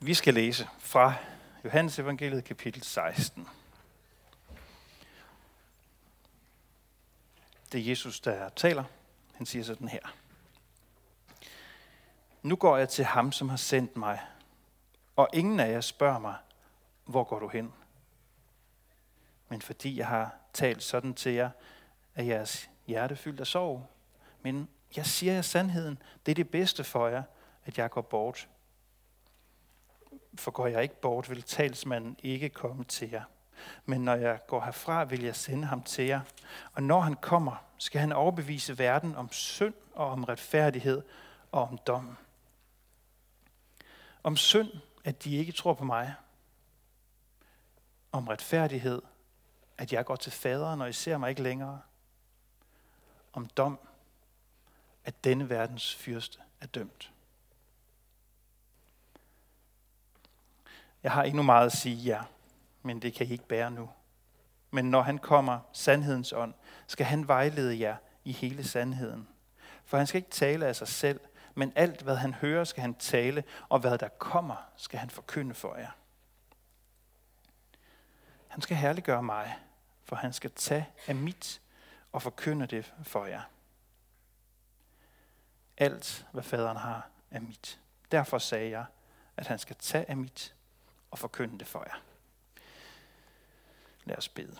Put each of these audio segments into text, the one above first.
Vi skal læse fra Johannes evangeliet kapitel 16. Det er Jesus, der taler. Han siger sådan her. Nu går jeg til ham, som har sendt mig, og ingen af jer spørger mig, hvor går du hen? Men fordi jeg har talt sådan til jer, er jeres hjerte fyldt af sorg. Men jeg siger jer sandheden, det er det bedste for jer, at jeg går bort. For går jeg ikke bort, vil talsmanden ikke komme til jer. Men når jeg går herfra, vil jeg sende ham til jer. Og når han kommer, skal han overbevise verden om synd og om retfærdighed og om dom. Om synd, at de ikke tror på mig. Om retfærdighed, at jeg går til faderen, og I ser mig ikke længere. Om dom, at denne verdens fyrste er dømt. Jeg har endnu meget at sige jer, men det kan I ikke bære nu. Men når han kommer, sandhedens ånd, skal han vejlede jer i hele sandheden. For han skal ikke tale af sig selv, men alt, hvad han hører, skal han tale, og hvad der kommer, skal han forkynde for jer. Han skal herliggøre mig, for han skal tage af mit og forkynde det for jer. Alt, hvad faderen har, er mit. Derfor sagde jeg, at han skal tage af mit og forkynde det for jer. Lad os bede.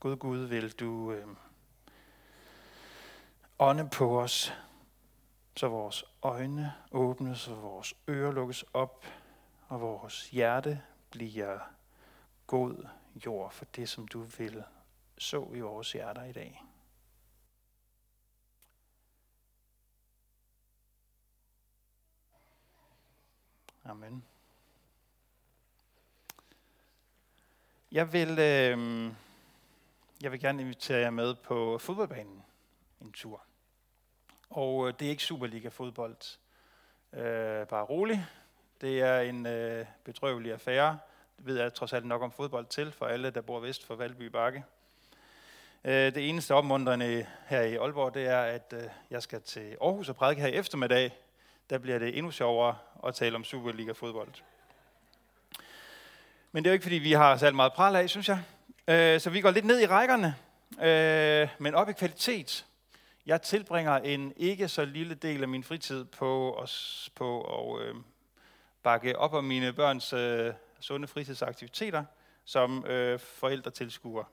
Gud Gud, vil du øh, ånde på os, så vores øjne åbnes, og vores ører lukkes op, og vores hjerte bliver god jord for det, som du vil så i vores hjerter i dag. Amen. Jeg vil, øh, jeg vil gerne invitere jer med på fodboldbanen en tur. Og øh, det er ikke Superliga-fodbold. Øh, bare rolig. Det er en øh, bedrøvelig affære. Det ved jeg trods alt nok om fodbold til, for alle, der bor vest for Valby Bakke. Øh, det eneste opmuntrende her i Aalborg, det er, at øh, jeg skal til Aarhus og prædike her i eftermiddag. Der bliver det endnu sjovere at tale om Superliga-fodbold. Men det er jo ikke, fordi vi har særlig meget pral af, synes jeg. Øh, så vi går lidt ned i rækkerne, øh, men op i kvalitet. Jeg tilbringer en ikke så lille del af min fritid på, at, på at øh, bakke op om mine børns øh, sunde fritidsaktiviteter som øh, forældretilskuer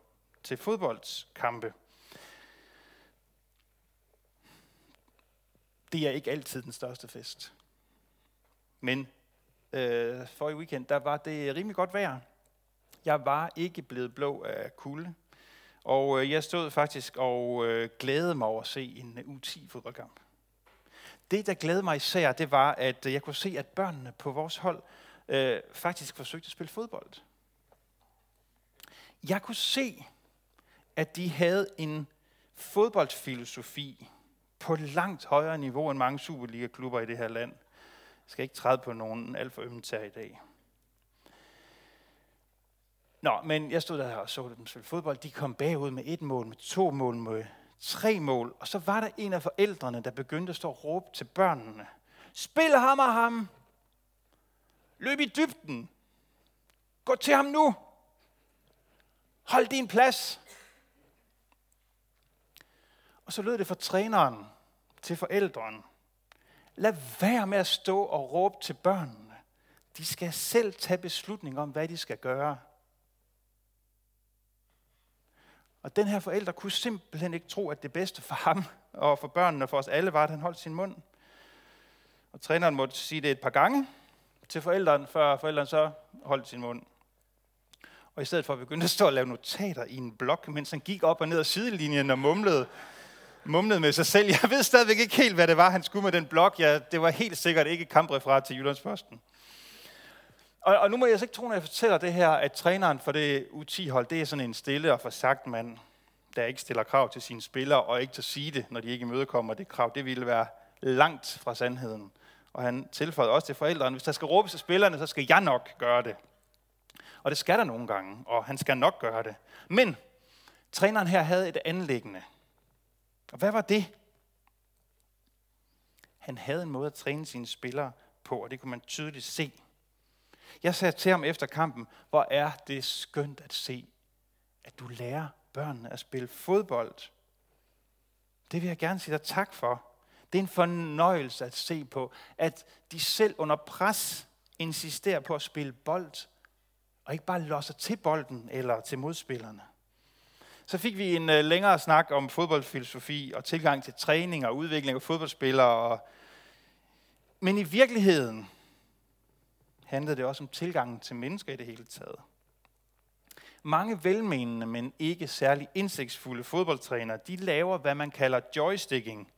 til fodboldskampe. Det er ikke altid den største fest. Men øh, for i weekend, der var det rimelig godt vejr. Jeg var ikke blevet blå af kulde. Og øh, jeg stod faktisk og øh, glædede mig over at se en øh, U10-fodboldkamp. Det, der glædede mig især, det var, at øh, jeg kunne se, at børnene på vores hold øh, faktisk forsøgte at spille fodbold. Jeg kunne se, at de havde en fodboldfilosofi på langt højere niveau end mange Superliga-klubber i det her land. Jeg skal ikke træde på nogen alt for ømt i dag. Nå, men jeg stod der og så dem spille fodbold. De kom bagud med et mål, med to mål, med tre mål. Og så var der en af forældrene, der begyndte at stå og råbe til børnene. Spil ham og ham! Løb i dybden! Gå til ham nu! Hold din plads! Og så lød det fra træneren til forældrene. Lad være med at stå og råbe til børnene. De skal selv tage beslutning om, hvad de skal gøre. Og den her forælder kunne simpelthen ikke tro, at det bedste for ham og for børnene og for os alle var, at han holdt sin mund. Og træneren måtte sige det et par gange til forældrene, før forældrene så holdt sin mund. Og i stedet for at begynde at stå og lave notater i en blok, mens han gik op og ned ad sidelinjen og mumlede, mumlede med sig selv. Jeg ved stadigvæk ikke helt, hvad det var, han skulle med den blok. Ja, det var helt sikkert ikke kampreferat til Jyllandsposten. Og, og nu må jeg så ikke tro, når jeg fortæller det her, at træneren for det U10-hold, det er sådan en stille og forsagt mand, der ikke stiller krav til sine spillere, og ikke til at sige det, når de ikke imødekommer det krav. Det ville være langt fra sandheden. Og han tilføjede også til forældrene, hvis der skal råbes til spillerne, så skal jeg nok gøre det. Og det skal der nogle gange, og han skal nok gøre det. Men træneren her havde et anlæggende. Og hvad var det? Han havde en måde at træne sine spillere på, og det kunne man tydeligt se. Jeg sagde til ham efter kampen, hvor er det skønt at se, at du lærer børnene at spille fodbold. Det vil jeg gerne sige dig tak for. Det er en fornøjelse at se på, at de selv under pres insisterer på at spille bold, og ikke bare losser til bolden eller til modspillerne. Så fik vi en øh, længere snak om fodboldfilosofi og tilgang til træning og udvikling af fodboldspillere. Og... Men i virkeligheden handlede det også om tilgangen til mennesker i det hele taget. Mange velmenende, men ikke særlig indsigtsfulde fodboldtrænere, de laver, hvad man kalder joysticking.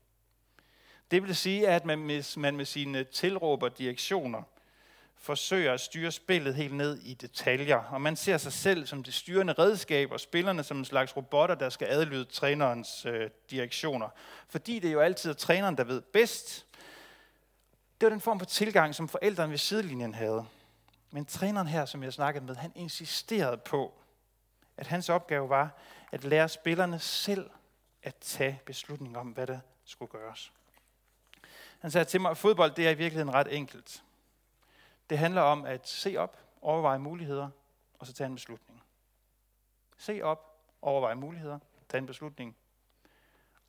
Det vil sige, at man med, man med sine tilråber direktioner forsøger at styre spillet helt ned i detaljer, og man ser sig selv som det styrende redskab, og spillerne som en slags robotter, der skal adlyde trænerens øh, direktioner. Fordi det er jo altid træneren, der ved bedst. Det var den form for tilgang, som forældrene ved sidelinjen havde. Men træneren her, som jeg snakkede med, han insisterede på, at hans opgave var at lære spillerne selv at tage beslutning om, hvad der skulle gøres. Han sagde til mig, at fodbold det er i virkeligheden ret enkelt. Det handler om at se op, overveje muligheder, og så tage en beslutning. Se op, overveje muligheder, tage en beslutning,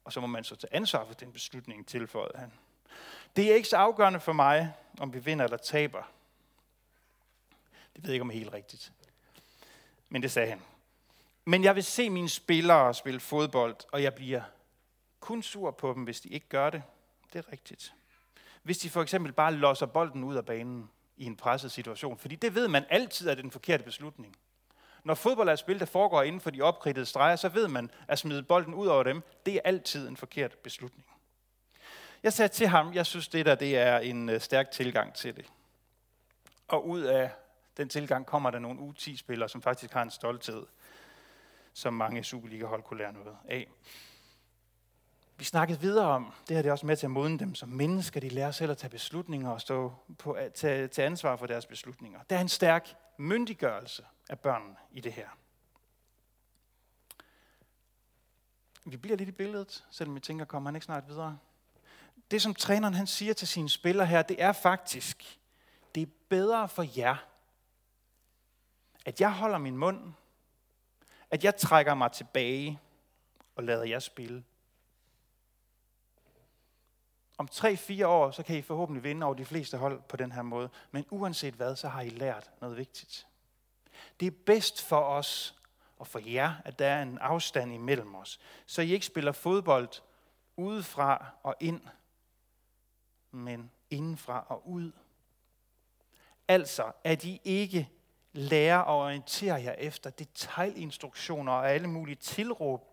og så må man så tage ansvar for den beslutning, tilføjede han. Det er ikke så afgørende for mig, om vi vinder eller taber. Det ved jeg ikke, om det er helt rigtigt. Men det sagde han. Men jeg vil se mine spillere spille fodbold, og jeg bliver kun sur på dem, hvis de ikke gør det. Det er rigtigt. Hvis de for eksempel bare losser bolden ud af banen i en presset situation. Fordi det ved man altid er den forkerte beslutning. Når fodbold er et spil, der foregår inden for de opkridtede streger, så ved man, at smide bolden ud over dem, det er altid en forkert beslutning. Jeg sagde til ham, jeg synes det der det er en øh, stærk tilgang til det. Og ud af den tilgang kommer der nogle U10-spillere, som faktisk har en stolthed, som mange Superliga-hold kunne lære noget af. Vi snakkede videre om, det her det er også med til at modne dem som mennesker. De lærer selv at tage beslutninger og stå på, at tage, tage ansvar for deres beslutninger. Der er en stærk myndiggørelse af børnene i det her. Vi bliver lidt i billedet, selvom vi tænker, kommer han ikke snart videre? Det, som træneren han siger til sine spillere her, det er faktisk, det er bedre for jer, at jeg holder min mund, at jeg trækker mig tilbage og lader jer spille, om 3-4 år, så kan I forhåbentlig vinde over de fleste hold på den her måde. Men uanset hvad, så har I lært noget vigtigt. Det er bedst for os og for jer, at der er en afstand imellem os. Så I ikke spiller fodbold udefra og ind, men indenfra og ud. Altså, at I ikke lærer at orientere jer efter detailinstruktioner og alle mulige tilråb,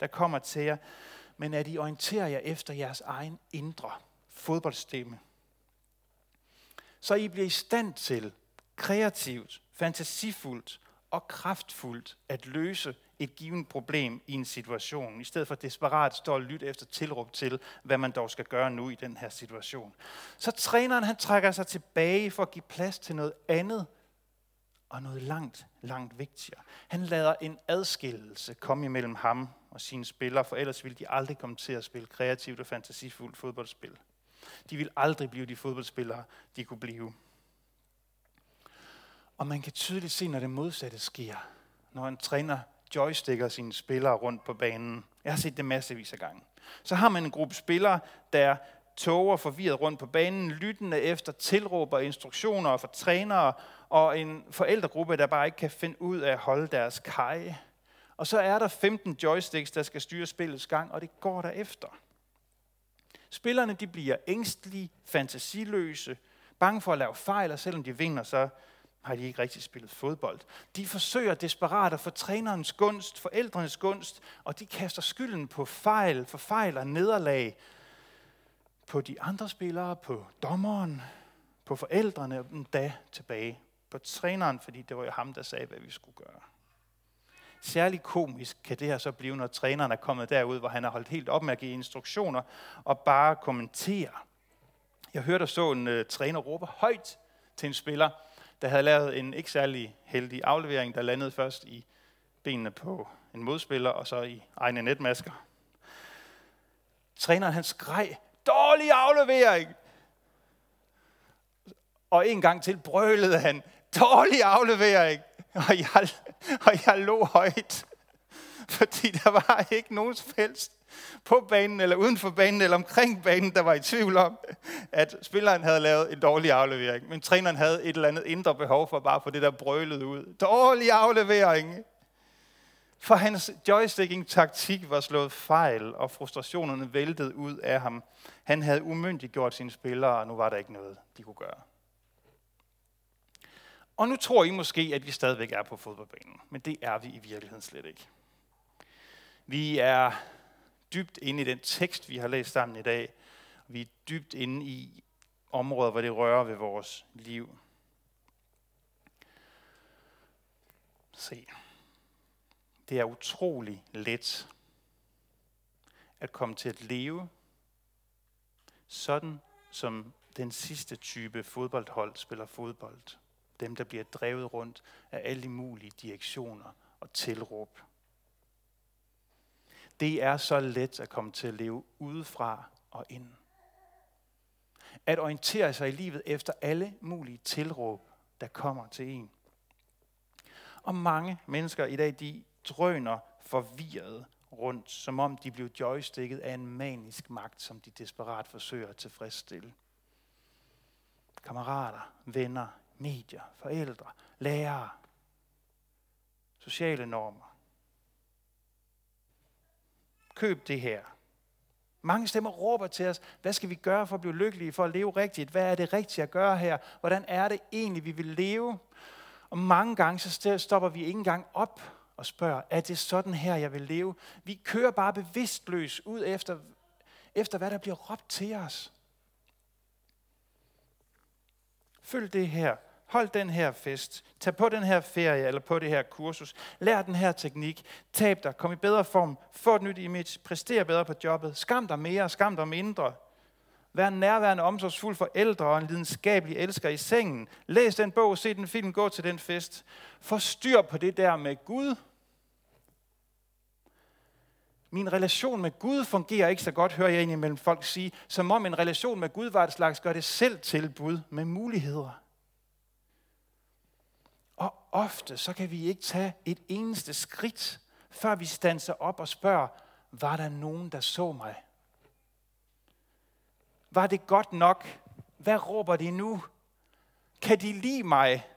der kommer til jer, men at I orienterer jer efter jeres egen indre fodboldstemme. Så I bliver i stand til kreativt, fantasifuldt og kraftfuldt at løse et givet problem i en situation, i stedet for desperat stå og lytte efter tilråb til, hvad man dog skal gøre nu i den her situation. Så træneren han trækker sig tilbage for at give plads til noget andet og noget langt, langt vigtigere. Han lader en adskillelse komme imellem ham og sine spillere, for ellers ville de aldrig komme til at spille kreativt og fantasifuldt fodboldspil. De vil aldrig blive de fodboldspillere, de kunne blive. Og man kan tydeligt se, når det modsatte sker. Når en træner joysticker sine spillere rundt på banen. Jeg har set det massevis af gange. Så har man en gruppe spillere, der tåger forvirret rundt på banen, lyttende efter tilråb og instruktioner fra trænere, og en forældregruppe, der bare ikke kan finde ud af at holde deres kaj. Og så er der 15 joysticks, der skal styre spillets gang, og det går der efter. Spillerne de bliver ængstlige, fantasiløse, bange for at lave fejl, og selvom de vinder, så har de ikke rigtig spillet fodbold. De forsøger desperat at få trænerens gunst, forældrenes gunst, og de kaster skylden på fejl, for fejl og nederlag, på de andre spillere, på dommeren, på forældrene, og da tilbage på træneren, fordi det var jo ham, der sagde, hvad vi skulle gøre. Særligt komisk kan det her så blive, når træneren er kommet derud, hvor han har holdt helt op med at give instruktioner og bare kommentere. Jeg hørte og så en uh, træner råbe højt til en spiller, der havde lavet en ikke særlig heldig aflevering, der landede først i benene på en modspiller og så i egne netmasker. Træneren han skreg, dårlig aflevering. Og en gang til brølede han, dårlig aflevering. Og jeg, og jeg lå højt, fordi der var ikke nogen fælst på banen, eller uden for banen, eller omkring banen, der var i tvivl om, at spilleren havde lavet en dårlig aflevering. Men træneren havde et eller andet indre behov for bare at få det der brølet ud. Dårlig aflevering! For hans joysticking-taktik var slået fejl, og frustrationerne væltede ud af ham. Han havde umyndiggjort sine spillere, og nu var der ikke noget, de kunne gøre. Og nu tror I måske, at vi stadigvæk er på fodboldbanen, men det er vi i virkeligheden slet ikke. Vi er dybt inde i den tekst, vi har læst sammen i dag. Vi er dybt inde i områder, hvor det rører ved vores liv. Se. Det er utrolig let at komme til at leve sådan, som den sidste type fodboldhold spiller fodbold. Dem, der bliver drevet rundt af alle mulige direktioner og tilråb. Det er så let at komme til at leve udefra og ind. At orientere sig i livet efter alle mulige tilråb, der kommer til en. Og mange mennesker i dag, de drøner forvirret rundt, som om de blev joysticket af en manisk magt, som de desperat forsøger at tilfredsstille. Kammerater, venner, medier, forældre, lærere, sociale normer. Køb det her. Mange stemmer råber til os, hvad skal vi gøre for at blive lykkelige, for at leve rigtigt? Hvad er det rigtige at gøre her? Hvordan er det egentlig, vi vil leve? Og mange gange så stopper vi ikke engang op og spørger, er det sådan her, jeg vil leve? Vi kører bare bevidstløs ud efter, efter hvad der bliver råbt til os. Følg det her. Hold den her fest. Tag på den her ferie eller på det her kursus. Lær den her teknik. Tab dig. Kom i bedre form. Få et nyt image. Præster bedre på jobbet. Skam dig mere. Skam dig mindre. Vær nærværende, omsorgsfuld forældre og en lidenskabelig elsker i sengen. Læs den bog, se den film, gå til den fest. Forstyr på det der med Gud. Min relation med Gud fungerer ikke så godt, hører jeg indimellem folk sige, som om en relation med Gud var et slags gør det selv tilbud med muligheder. Og ofte så kan vi ikke tage et eneste skridt, før vi standser op og spørger, var der nogen, der så mig? Var det godt nok? Hvad råber de nu? Kan de lide mig?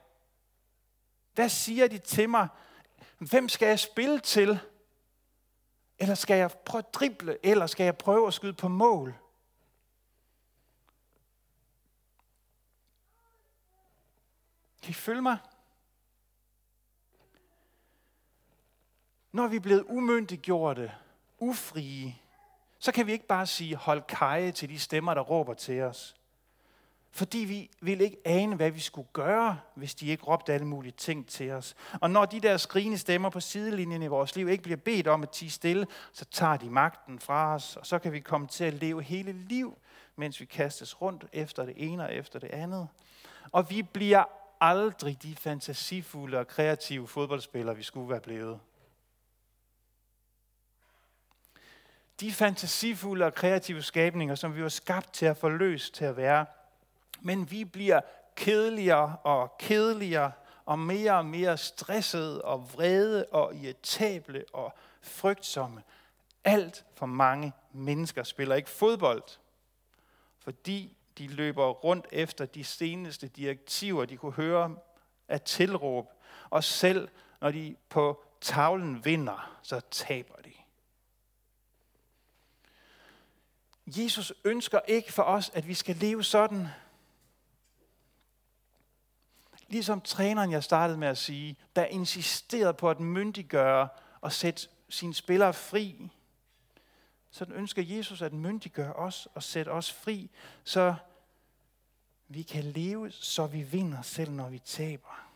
Hvad siger de til mig? Hvem skal jeg spille til? Eller skal jeg prøve at drible? Eller skal jeg prøve at skyde på mål? Kan I følge mig? Når vi er blevet umyndiggjorte, ufrie, så kan vi ikke bare sige, hold kaje til de stemmer, der råber til os. Fordi vi ville ikke ane, hvad vi skulle gøre, hvis de ikke råbte alle mulige ting til os. Og når de der skrigende stemmer på sidelinjen i vores liv ikke bliver bedt om at tige stille, så tager de magten fra os, og så kan vi komme til at leve hele liv, mens vi kastes rundt efter det ene og efter det andet. Og vi bliver aldrig de fantasifulde og kreative fodboldspillere, vi skulle være blevet. De fantasifulde og kreative skabninger, som vi var skabt til at forløse til at være. Men vi bliver kedeligere og kedeligere, og mere og mere stressede og vrede og irritable og frygtsomme. Alt for mange mennesker spiller ikke fodbold, fordi de løber rundt efter de seneste direktiver, de kunne høre af tilråb. Og selv når de på tavlen vinder, så taber de. Jesus ønsker ikke for os, at vi skal leve sådan. Ligesom træneren, jeg startede med at sige, der insisterede på at myndiggøre og sætte sine spillere fri, så ønsker Jesus at myndiggøre os og sætte os fri, så vi kan leve, så vi vinder selv, når vi taber.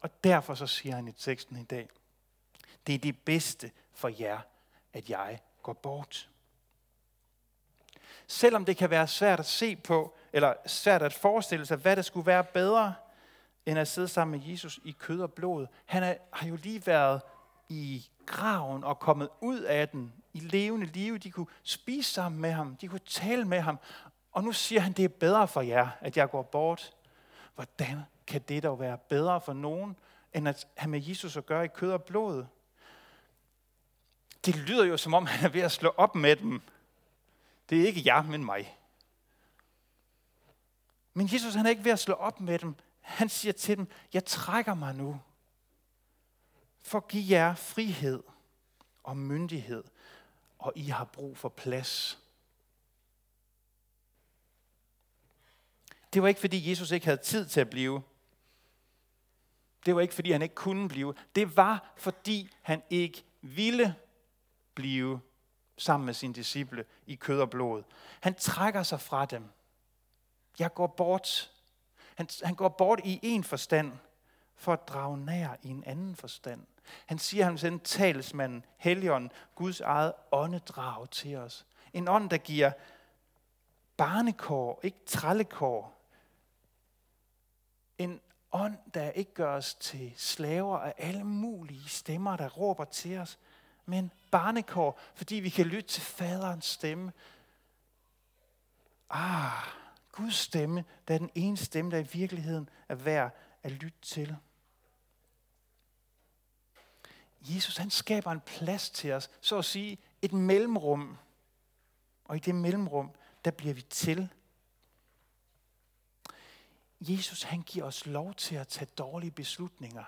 Og derfor så siger han i teksten i dag, det er det bedste for jer, at jeg går bort. Selvom det kan være svært at se på, eller svært at forestille sig, hvad der skulle være bedre, end at sidde sammen med Jesus i kød og blod. Han er, har jo lige været i graven og kommet ud af den i levende liv. De kunne spise sammen med ham. De kunne tale med ham. Og nu siger han, det er bedre for jer, at jeg går bort. Hvordan kan det dog være bedre for nogen, end at have med Jesus at gøre i kød og blod? Det lyder jo som om, han er ved at slå op med dem. Det er ikke jer, men mig. Men Jesus han er ikke ved at slå op med dem. Han siger til dem, jeg trækker mig nu for at give jer frihed og myndighed, og I har brug for plads. Det var ikke fordi Jesus ikke havde tid til at blive. Det var ikke fordi han ikke kunne blive. Det var fordi han ikke ville blive sammen med sine disciple i kød og blod. Han trækker sig fra dem. Jeg går bort. Han, han går bort i en forstand, for at drage nær i en anden forstand. Han siger, at han sender talsmanden, Helligånden, Guds eget åndedrag til os. En ånd, der giver barnekår, ikke trallekår. En ånd, der ikke gør os til slaver af alle mulige stemmer, der råber til os, men barnekår, fordi vi kan lytte til faderens stemme. Ah, Guds stemme, der er den ene stemme, der i virkeligheden er værd at lytte til. Jesus han skaber en plads til os, så at sige et mellemrum. Og i det mellemrum, der bliver vi til. Jesus han giver os lov til at tage dårlige beslutninger.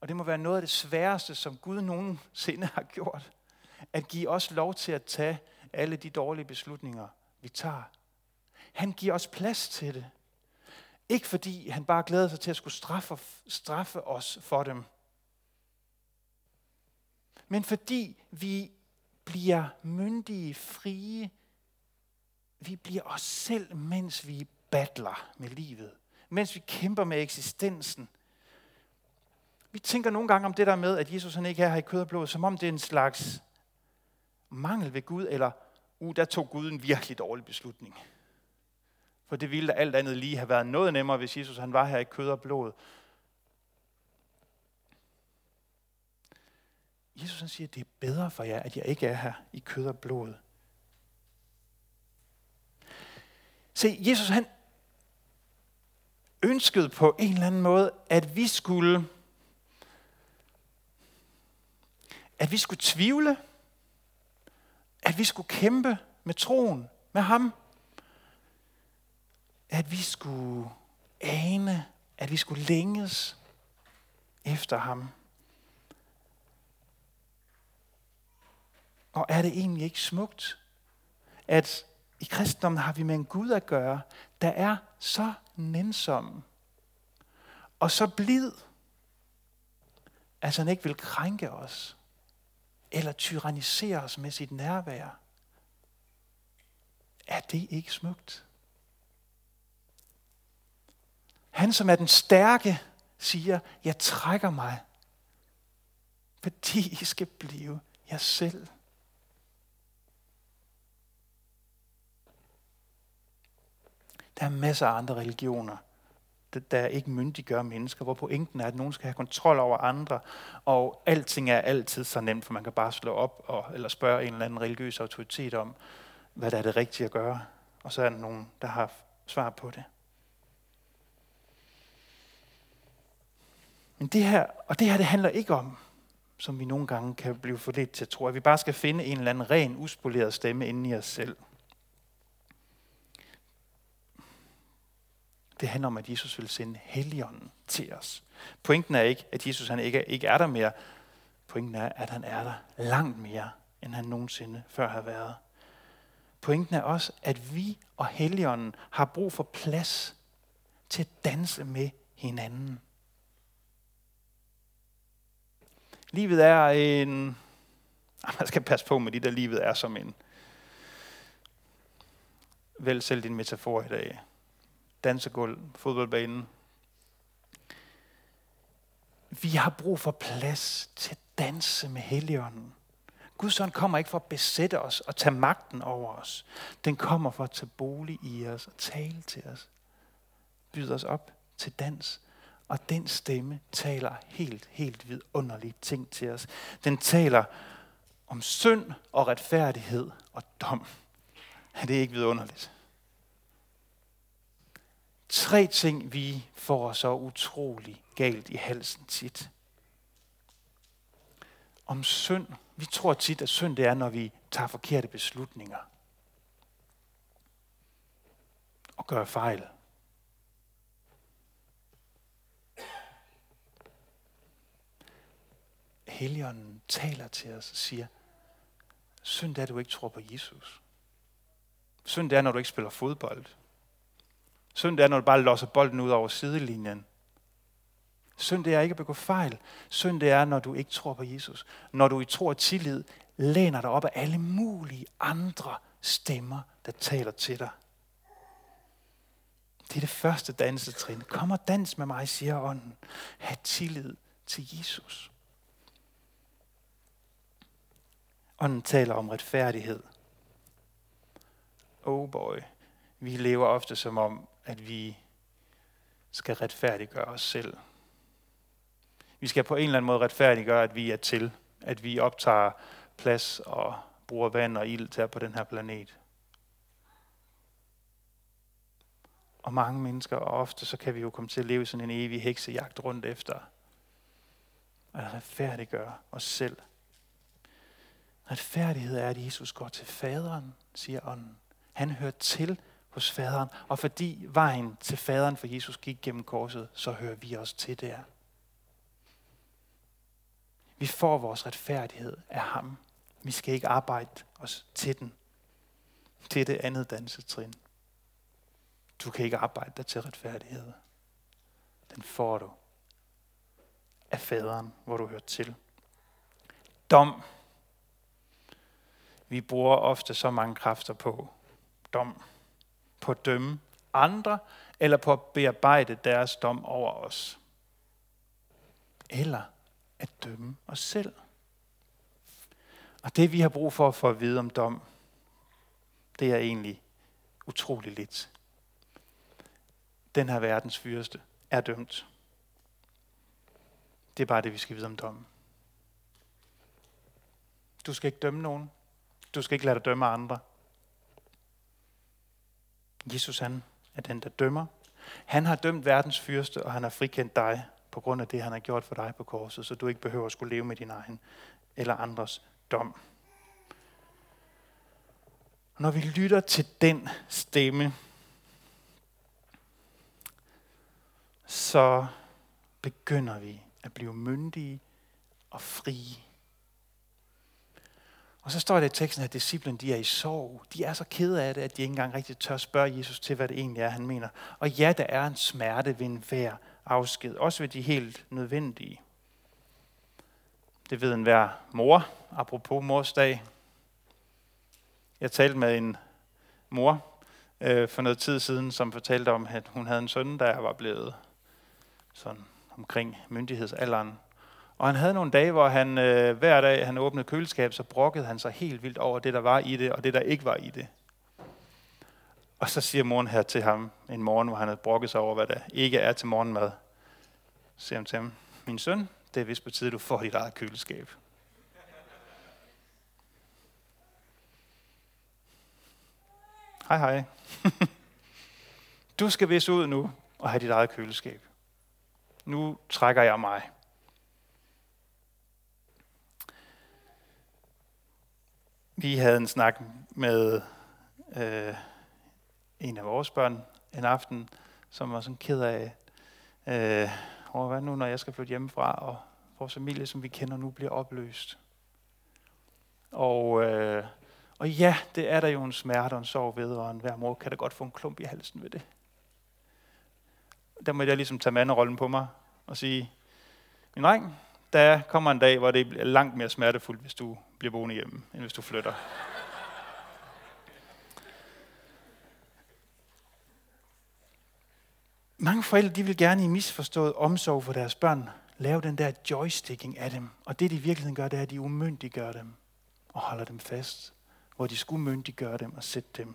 Og det må være noget af det sværeste, som Gud nogensinde har gjort. At give os lov til at tage alle de dårlige beslutninger, vi tager. Han giver os plads til det. Ikke fordi han bare glæder sig til at skulle straffe, straffe os for dem. Men fordi vi bliver myndige, frie. Vi bliver os selv, mens vi battler med livet. Mens vi kæmper med eksistensen. Vi tænker nogle gange om det der med, at Jesus han ikke er her i kød og blod, som om det er en slags mangel ved Gud, eller uh, der tog Gud en virkelig dårlig beslutning. For det ville da alt andet lige have været noget nemmere, hvis Jesus han var her i kød og blod. Jesus han siger, det er bedre for jer, at jeg ikke er her i kød og blod. Se, Jesus han ønskede på en eller anden måde, at vi skulle at vi skulle tvivle, at vi skulle kæmpe med troen, med ham, at vi skulle ane, at vi skulle længes efter ham. Og er det egentlig ikke smukt, at i kristendommen har vi med en Gud at gøre, der er så nænsom og så blid, at han ikke vil krænke os eller tyrannisere os med sit nærvær. Er det ikke smukt? Han, som er den stærke, siger, jeg trækker mig, fordi I skal blive jer selv. Der er masser af andre religioner, der ikke myndiggør mennesker, hvor pointen er, at nogen skal have kontrol over andre, og alting er altid så nemt, for man kan bare slå op og, eller spørge en eller anden religiøs autoritet om, hvad der er det rigtige at gøre. Og så er der nogen, der har svar på det. Men det her, og det her, det handler ikke om, som vi nogle gange kan blive for lidt til at tro, at vi bare skal finde en eller anden ren, uspoleret stemme inde i os selv. Det handler om, at Jesus vil sende Helligånden til os. Pointen er ikke, at Jesus han ikke, ikke er der mere. Pointen er, at han er der langt mere, end han nogensinde før har været. Pointen er også, at vi og Helligånden har brug for plads til at danse med hinanden. Livet er en... Man skal passe på med de der livet er som en... Vælg selv din metafor i dag dansegulv, fodboldbanen. Vi har brug for plads til at danse med Helligånden. Guds ånd kommer ikke for at besætte os og tage magten over os. Den kommer for at tage bolig i os og tale til os. Byde os op til dans. Og den stemme taler helt, helt vidunderlige ting til os. Den taler om synd og retfærdighed og dom. Er det ikke vidunderligt? Tre ting, vi får så utrolig galt i halsen tit. Om synd. Vi tror tit, at synd det er, når vi tager forkerte beslutninger. Og gør fejl. Helligånden taler til os og siger, synd er, at du ikke tror på Jesus. Synd er, når du ikke spiller fodbold. Synd er, når du bare losser bolden ud over sidelinjen. Synd er ikke at begå fejl. Synd er, når du ikke tror på Jesus. Når du i tro og tillid læner dig op af alle mulige andre stemmer, der taler til dig. Det er det første dansetrin. Kom og dans med mig, siger ånden. Ha' tillid til Jesus. Ånden taler om retfærdighed. Oh boy, vi lever ofte som om, at vi skal retfærdiggøre os selv. Vi skal på en eller anden måde retfærdiggøre, at vi er til, at vi optager plads og bruger vand og ild til på den her planet. Og mange mennesker, og ofte så kan vi jo komme til at leve sådan en evig heksejagt rundt efter at retfærdiggøre os selv. Retfærdighed er, at Jesus går til faderen, siger ånden. Han hører til hos faderen, og fordi vejen til faderen for Jesus gik gennem korset, så hører vi også til der. Vi får vores retfærdighed af ham. Vi skal ikke arbejde os til den. Til det andet dansetrin. Du kan ikke arbejde dig til retfærdighed. Den får du af faderen, hvor du hører til. Dom. Vi bruger ofte så mange kræfter på dom. På at dømme andre, eller på at bearbejde deres dom over os. Eller at dømme os selv. Og det vi har brug for for at vide om dom, det er egentlig utrolig lidt. Den her verdens fyrste er dømt. Det er bare det, vi skal vide om dommen. Du skal ikke dømme nogen. Du skal ikke lade dig dømme andre. Jesus han er den, der dømmer. Han har dømt verdens fyrste, og han har frikendt dig på grund af det, han har gjort for dig på korset, så du ikke behøver at skulle leve med din egen eller andres dom. Og når vi lytter til den stemme, så begynder vi at blive myndige og frie. Og så står der i teksten, at disciplen de er i sorg. De er så kede af det, at de ikke engang rigtig tør spørge Jesus til, hvad det egentlig er, han mener. Og ja, der er en smerte ved enhver afsked, også ved de helt nødvendige. Det ved enhver mor, apropos mors dag. Jeg talte med en mor øh, for noget tid siden, som fortalte om, at hun havde en søn, der var blevet sådan omkring myndighedsalderen. Og han havde nogle dage, hvor han øh, hver dag, han åbnede køleskab, så brokkede han sig helt vildt over det, der var i det, og det, der ikke var i det. Og så siger moren her til ham en morgen, hvor han havde brokket sig over, hvad der ikke er til morgenmad. Så siger han til ham, min søn, det er vist på tide, du får dit eget køleskab. Hej hej. du skal vist ud nu og have dit eget køleskab. Nu trækker jeg mig. Vi havde en snak med øh, en af vores børn en aften, som var sådan ked af, øh, over hvad nu, når jeg skal flytte hjemmefra, og vores familie, som vi kender nu, bliver opløst. Og, øh, og ja, det er der jo en smerte og en sorg ved, og hver mor kan da godt få en klump i halsen ved det. Der må jeg ligesom tage manderollen på mig og sige, min dreng, der kommer en dag, hvor det er langt mere smertefuldt, hvis du bliver boende hjemme, end hvis du flytter. Mange forældre de vil gerne i misforstået omsorg for deres børn lave den der joysticking af dem. Og det de i virkeligheden gør, det er, at de umyndiggør dem og holder dem fast. Hvor de skulle myndiggøre dem og sætte dem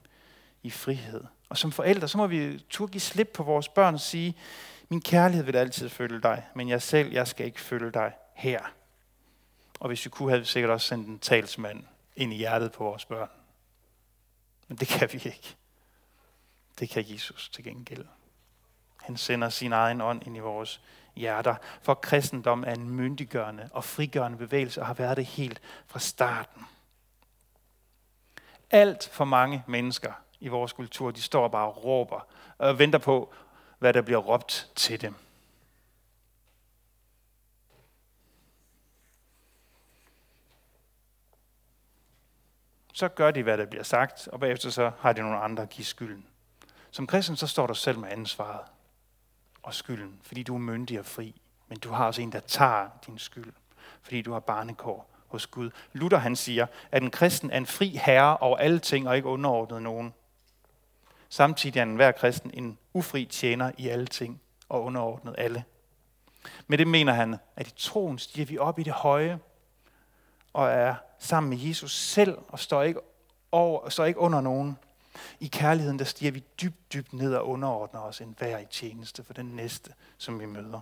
i frihed. Og som forældre, så må vi turde give slip på vores børn og sige, min kærlighed vil altid følge dig, men jeg selv, jeg skal ikke følge dig her. Og hvis vi kunne, havde vi sikkert også sendt en talsmand ind i hjertet på vores børn. Men det kan vi ikke. Det kan Jesus til gengæld. Han sender sin egen ånd ind i vores hjerter. For kristendom er en myndiggørende og frigørende bevægelse og har været det helt fra starten. Alt for mange mennesker i vores kultur, de står bare og råber og venter på, hvad der bliver råbt til dem. Så gør de, hvad der bliver sagt, og bagefter så har de nogle andre at give skylden. Som kristen, så står du selv med ansvaret og skylden, fordi du er myndig og fri. Men du har også en, der tager din skyld, fordi du har barnekår hos Gud. Luther han siger, at en kristen er en fri herre over alle ting og ikke underordnet nogen. Samtidig er en hver kristen en ufri tjener i alle ting og underordnet alle. Med det mener han, at i troen stiger vi op i det høje og er sammen med Jesus selv og står ikke, over, står ikke under nogen. I kærligheden, der stiger vi dybt, dybt ned og underordner os en hver i tjeneste for den næste, som vi møder.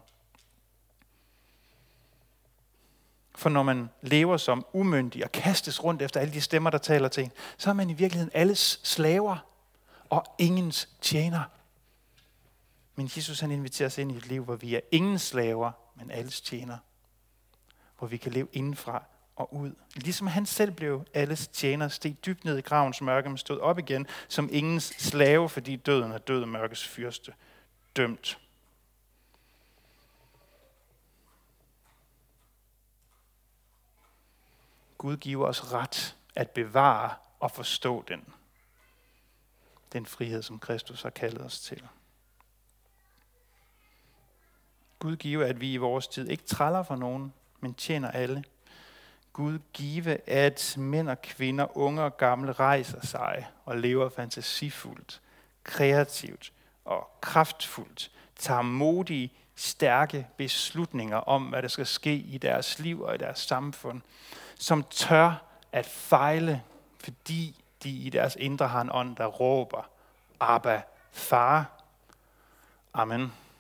For når man lever som umyndig og kastes rundt efter alle de stemmer, der taler til en, så er man i virkeligheden alles slaver og ingens tjener. Men Jesus han inviterer os ind i et liv, hvor vi er ingen slaver, men alles tjener. Hvor vi kan leve indenfra og ud. Ligesom han selv blev alles tjener, steg dybt ned i gravens mørke, men stod op igen som ingens slave, fordi døden er død mørkes fyrste dømt. Gud giver os ret at bevare og forstå den. Den frihed, som Kristus har kaldet os til. Gud giver, at vi i vores tid ikke træller for nogen, men tjener alle. Gud give, at mænd og kvinder, unge og gamle, rejser sig og lever fantasifuldt, kreativt og kraftfuldt, tager modige, stærke beslutninger om, hvad der skal ske i deres liv og i deres samfund, som tør at fejle, fordi de i deres indre har en ånd, der råber, Abba, far. Amen.